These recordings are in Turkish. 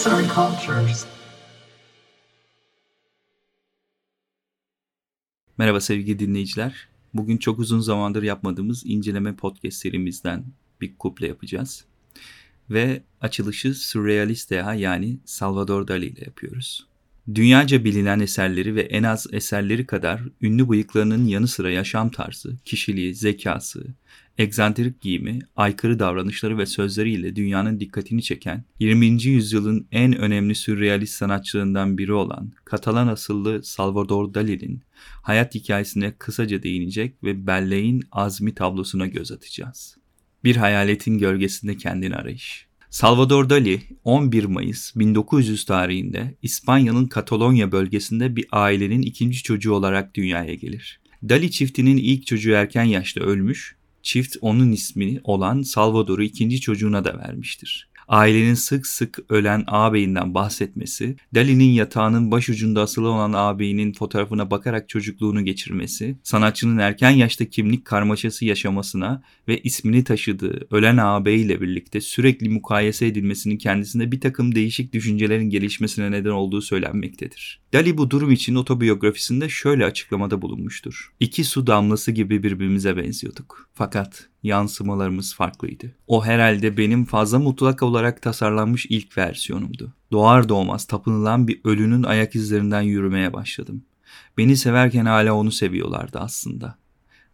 Arts and Cultures. Merhaba sevgili dinleyiciler. Bugün çok uzun zamandır yapmadığımız inceleme podcast serimizden bir kuple yapacağız. Ve açılışı Surrealistea yani Salvador Dali ile yapıyoruz. Dünyaca bilinen eserleri ve en az eserleri kadar ünlü bıyıklarının yanı sıra yaşam tarzı, kişiliği, zekası, egzantrik giyimi, aykırı davranışları ve sözleriyle dünyanın dikkatini çeken 20. yüzyılın en önemli sürrealist sanatçılarından biri olan Katalan asıllı Salvador Dali'nin hayat hikayesine kısaca değinecek ve belleğin azmi tablosuna göz atacağız. Bir hayaletin gölgesinde kendini arayış. Salvador Dali 11 Mayıs 1900 tarihinde İspanya'nın Katalonya bölgesinde bir ailenin ikinci çocuğu olarak dünyaya gelir. Dali çiftinin ilk çocuğu erken yaşta ölmüş, çift onun ismini olan Salvador'u ikinci çocuğuna da vermiştir ailenin sık sık ölen ağabeyinden bahsetmesi, Dali'nin yatağının başucunda asılı olan ağabeyinin fotoğrafına bakarak çocukluğunu geçirmesi, sanatçının erken yaşta kimlik karmaşası yaşamasına ve ismini taşıdığı ölen ağabey ile birlikte sürekli mukayese edilmesinin kendisinde bir takım değişik düşüncelerin gelişmesine neden olduğu söylenmektedir. Dali bu durum için otobiyografisinde şöyle açıklamada bulunmuştur. İki su damlası gibi birbirimize benziyorduk. Fakat yansımalarımız farklıydı. O herhalde benim fazla mutlak olarak tasarlanmış ilk versiyonumdu. Doğar doğmaz tapınılan bir ölünün ayak izlerinden yürümeye başladım. Beni severken hala onu seviyorlardı aslında.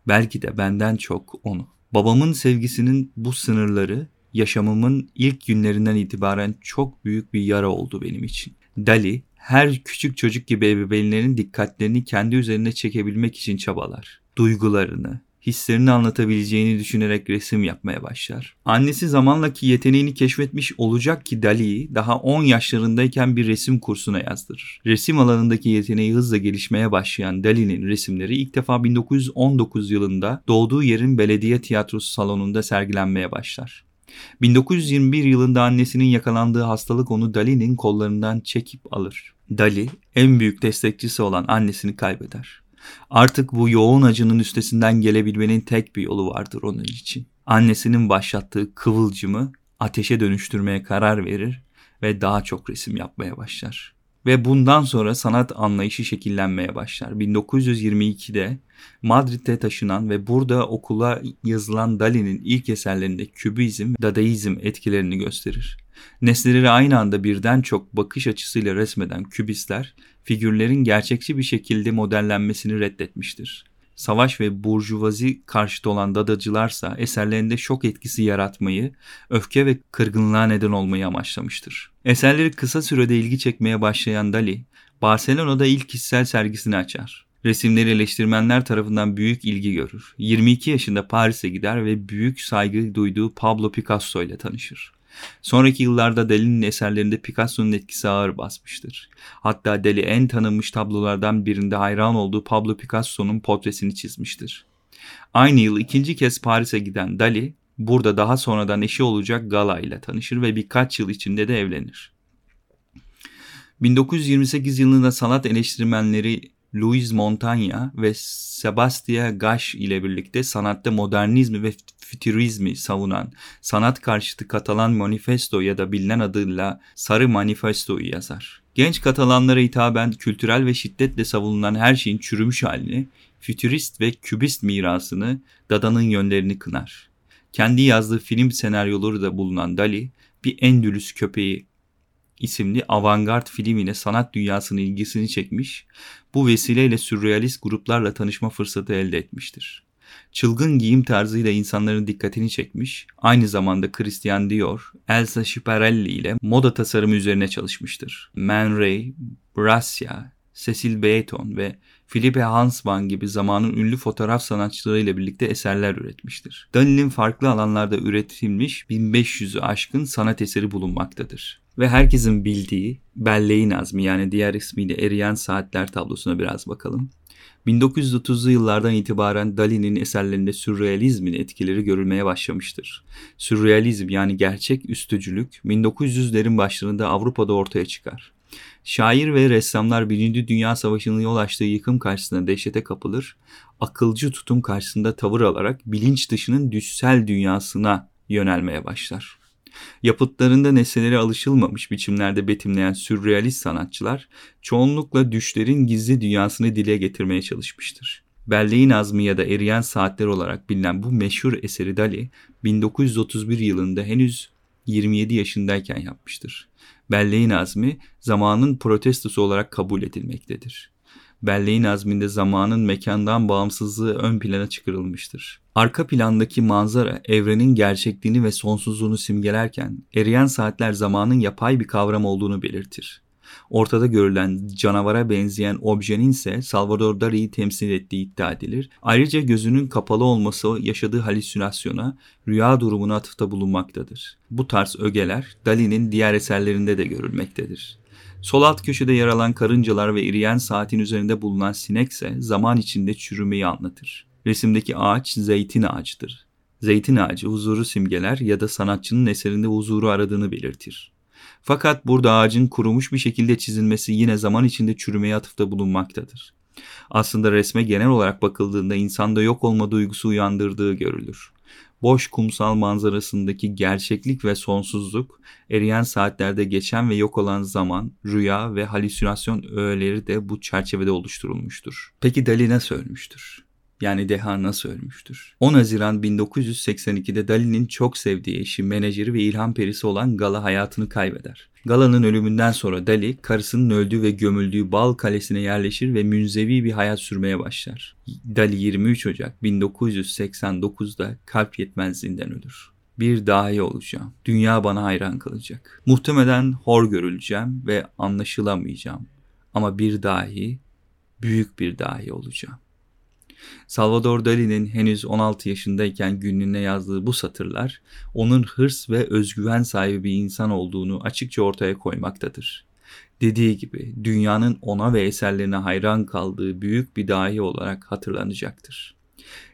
Belki de benden çok onu. Babamın sevgisinin bu sınırları yaşamımın ilk günlerinden itibaren çok büyük bir yara oldu benim için. Dali her küçük çocuk gibi ebeveynlerin dikkatlerini kendi üzerine çekebilmek için çabalar. Duygularını, hislerini anlatabileceğini düşünerek resim yapmaya başlar. Annesi zamanla ki yeteneğini keşfetmiş olacak ki Dali'yi daha 10 yaşlarındayken bir resim kursuna yazdırır. Resim alanındaki yeteneği hızla gelişmeye başlayan Dali'nin resimleri ilk defa 1919 yılında doğduğu yerin belediye tiyatrosu salonunda sergilenmeye başlar. 1921 yılında annesinin yakalandığı hastalık onu Dali'nin kollarından çekip alır. Dali en büyük destekçisi olan annesini kaybeder. Artık bu yoğun acının üstesinden gelebilmenin tek bir yolu vardır onun için. Annesinin başlattığı kıvılcımı ateşe dönüştürmeye karar verir ve daha çok resim yapmaya başlar. Ve bundan sonra sanat anlayışı şekillenmeye başlar. 1922'de Madrid'de taşınan ve burada okula yazılan Dali'nin ilk eserlerinde kübizm, dadaizm etkilerini gösterir. Nesneleri aynı anda birden çok bakış açısıyla resmeden kübistler, figürlerin gerçekçi bir şekilde modellenmesini reddetmiştir. Savaş ve burjuvazi karşıtı olan dadacılarsa eserlerinde şok etkisi yaratmayı, öfke ve kırgınlığa neden olmayı amaçlamıştır. Eserleri kısa sürede ilgi çekmeye başlayan Dali, Barcelona'da ilk kişisel sergisini açar. Resimleri eleştirmenler tarafından büyük ilgi görür. 22 yaşında Paris'e gider ve büyük saygı duyduğu Pablo Picasso ile tanışır. Sonraki yıllarda Dali'nin eserlerinde Picasso'nun etkisi ağır basmıştır. Hatta Dali en tanınmış tablolardan birinde hayran olduğu Pablo Picasso'nun portresini çizmiştir. Aynı yıl ikinci kez Paris'e giden Dali, burada daha sonradan eşi olacak Gala ile tanışır ve birkaç yıl içinde de evlenir. 1928 yılında sanat eleştirmenleri Louis Montagna ve Sebastien Gash ile birlikte sanatta modernizmi ve fütürizmi savunan sanat karşıtı Katalan Manifesto ya da bilinen adıyla Sarı Manifesto'yu yazar. Genç Katalanlara hitaben kültürel ve şiddetle savunulan her şeyin çürümüş halini, fütürist ve kübist mirasını, Dada'nın yönlerini kınar. Kendi yazdığı film senaryoları da bulunan Dali, bir Endülüs köpeği isimli avantgard filmine sanat dünyasının ilgisini çekmiş, bu vesileyle sürrealist gruplarla tanışma fırsatı elde etmiştir. Çılgın giyim tarzıyla insanların dikkatini çekmiş, aynı zamanda Christian Dior, Elsa Schiaparelli ile moda tasarımı üzerine çalışmıştır. Man Ray, Brassia, Cecil Beaton ve Philippe Hansman gibi zamanın ünlü fotoğraf sanatçıları ile birlikte eserler üretmiştir. Dali'nin farklı alanlarda üretilmiş 1500'ü aşkın sanat eseri bulunmaktadır. Ve herkesin bildiği Belleğin Azmi yani diğer ismiyle Eriyen Saatler tablosuna biraz bakalım. 1930'lu yıllardan itibaren Dali'nin eserlerinde sürrealizmin etkileri görülmeye başlamıştır. Sürrealizm yani gerçek üstücülük 1900'lerin başlarında Avrupa'da ortaya çıkar. Şair ve ressamlar Birinci Dünya Savaşı'nın yol açtığı yıkım karşısında dehşete kapılır, akılcı tutum karşısında tavır alarak bilinç dışının düşsel dünyasına yönelmeye başlar. Yapıtlarında nesnelere alışılmamış biçimlerde betimleyen sürrealist sanatçılar çoğunlukla düşlerin gizli dünyasını dile getirmeye çalışmıştır. Belleğin Azmi ya da Eriyen Saatler olarak bilinen bu meşhur eseri Dali 1931 yılında henüz 27 yaşındayken yapmıştır. Belleğin Azmi zamanın protestosu olarak kabul edilmektedir belleğin azminde zamanın mekandan bağımsızlığı ön plana çıkarılmıştır. Arka plandaki manzara evrenin gerçekliğini ve sonsuzluğunu simgelerken eriyen saatler zamanın yapay bir kavram olduğunu belirtir. Ortada görülen canavara benzeyen objenin ise Salvador Dali'yi temsil ettiği iddia edilir. Ayrıca gözünün kapalı olması yaşadığı halüsinasyona, rüya durumuna atıfta bulunmaktadır. Bu tarz ögeler Dali'nin diğer eserlerinde de görülmektedir. Sol alt köşede yer alan karıncalar ve iriyen saatin üzerinde bulunan sinek ise zaman içinde çürümeyi anlatır. Resimdeki ağaç zeytin ağacıdır. Zeytin ağacı huzuru simgeler ya da sanatçının eserinde huzuru aradığını belirtir. Fakat burada ağacın kurumuş bir şekilde çizilmesi yine zaman içinde çürümeye atıfta bulunmaktadır. Aslında resme genel olarak bakıldığında insanda yok olma duygusu uyandırdığı görülür boş kumsal manzarasındaki gerçeklik ve sonsuzluk, eriyen saatlerde geçen ve yok olan zaman, rüya ve halüsinasyon öğeleri de bu çerçevede oluşturulmuştur. Peki Dali nasıl ölmüştür? Yani Deha nasıl ölmüştür? 10 Haziran 1982'de Dali'nin çok sevdiği eşi, menajeri ve ilham perisi olan Gala hayatını kaybeder. Gala'nın ölümünden sonra Dali, karısının öldüğü ve gömüldüğü Bal Kalesi'ne yerleşir ve münzevi bir hayat sürmeye başlar. Dali 23 Ocak 1989'da kalp yetmezliğinden ölür. Bir dahi olacağım. Dünya bana hayran kalacak. Muhtemelen hor görüleceğim ve anlaşılamayacağım. Ama bir dahi, büyük bir dahi olacağım. Salvador Dali'nin henüz 16 yaşındayken günlüğüne yazdığı bu satırlar onun hırs ve özgüven sahibi bir insan olduğunu açıkça ortaya koymaktadır. Dediği gibi dünyanın ona ve eserlerine hayran kaldığı büyük bir dahi olarak hatırlanacaktır.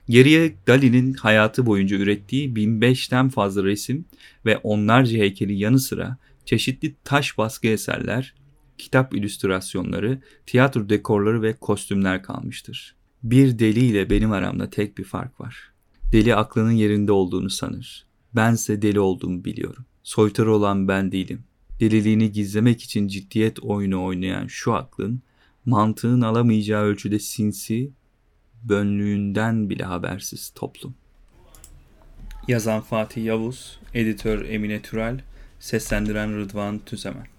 Geriye Dali'nin hayatı boyunca ürettiği 1005'ten fazla resim ve onlarca heykeli yanı sıra çeşitli taş baskı eserler, kitap illüstrasyonları, tiyatro dekorları ve kostümler kalmıştır. Bir deli ile benim aramda tek bir fark var. Deli aklının yerinde olduğunu sanır. Bense deli olduğumu biliyorum. Soytarı olan ben değilim. Deliliğini gizlemek için ciddiyet oyunu oynayan şu aklın, mantığın alamayacağı ölçüde sinsi, bönlüğünden bile habersiz toplum. Yazan Fatih Yavuz, editör Emine Türel, seslendiren Rıdvan Tüzemen.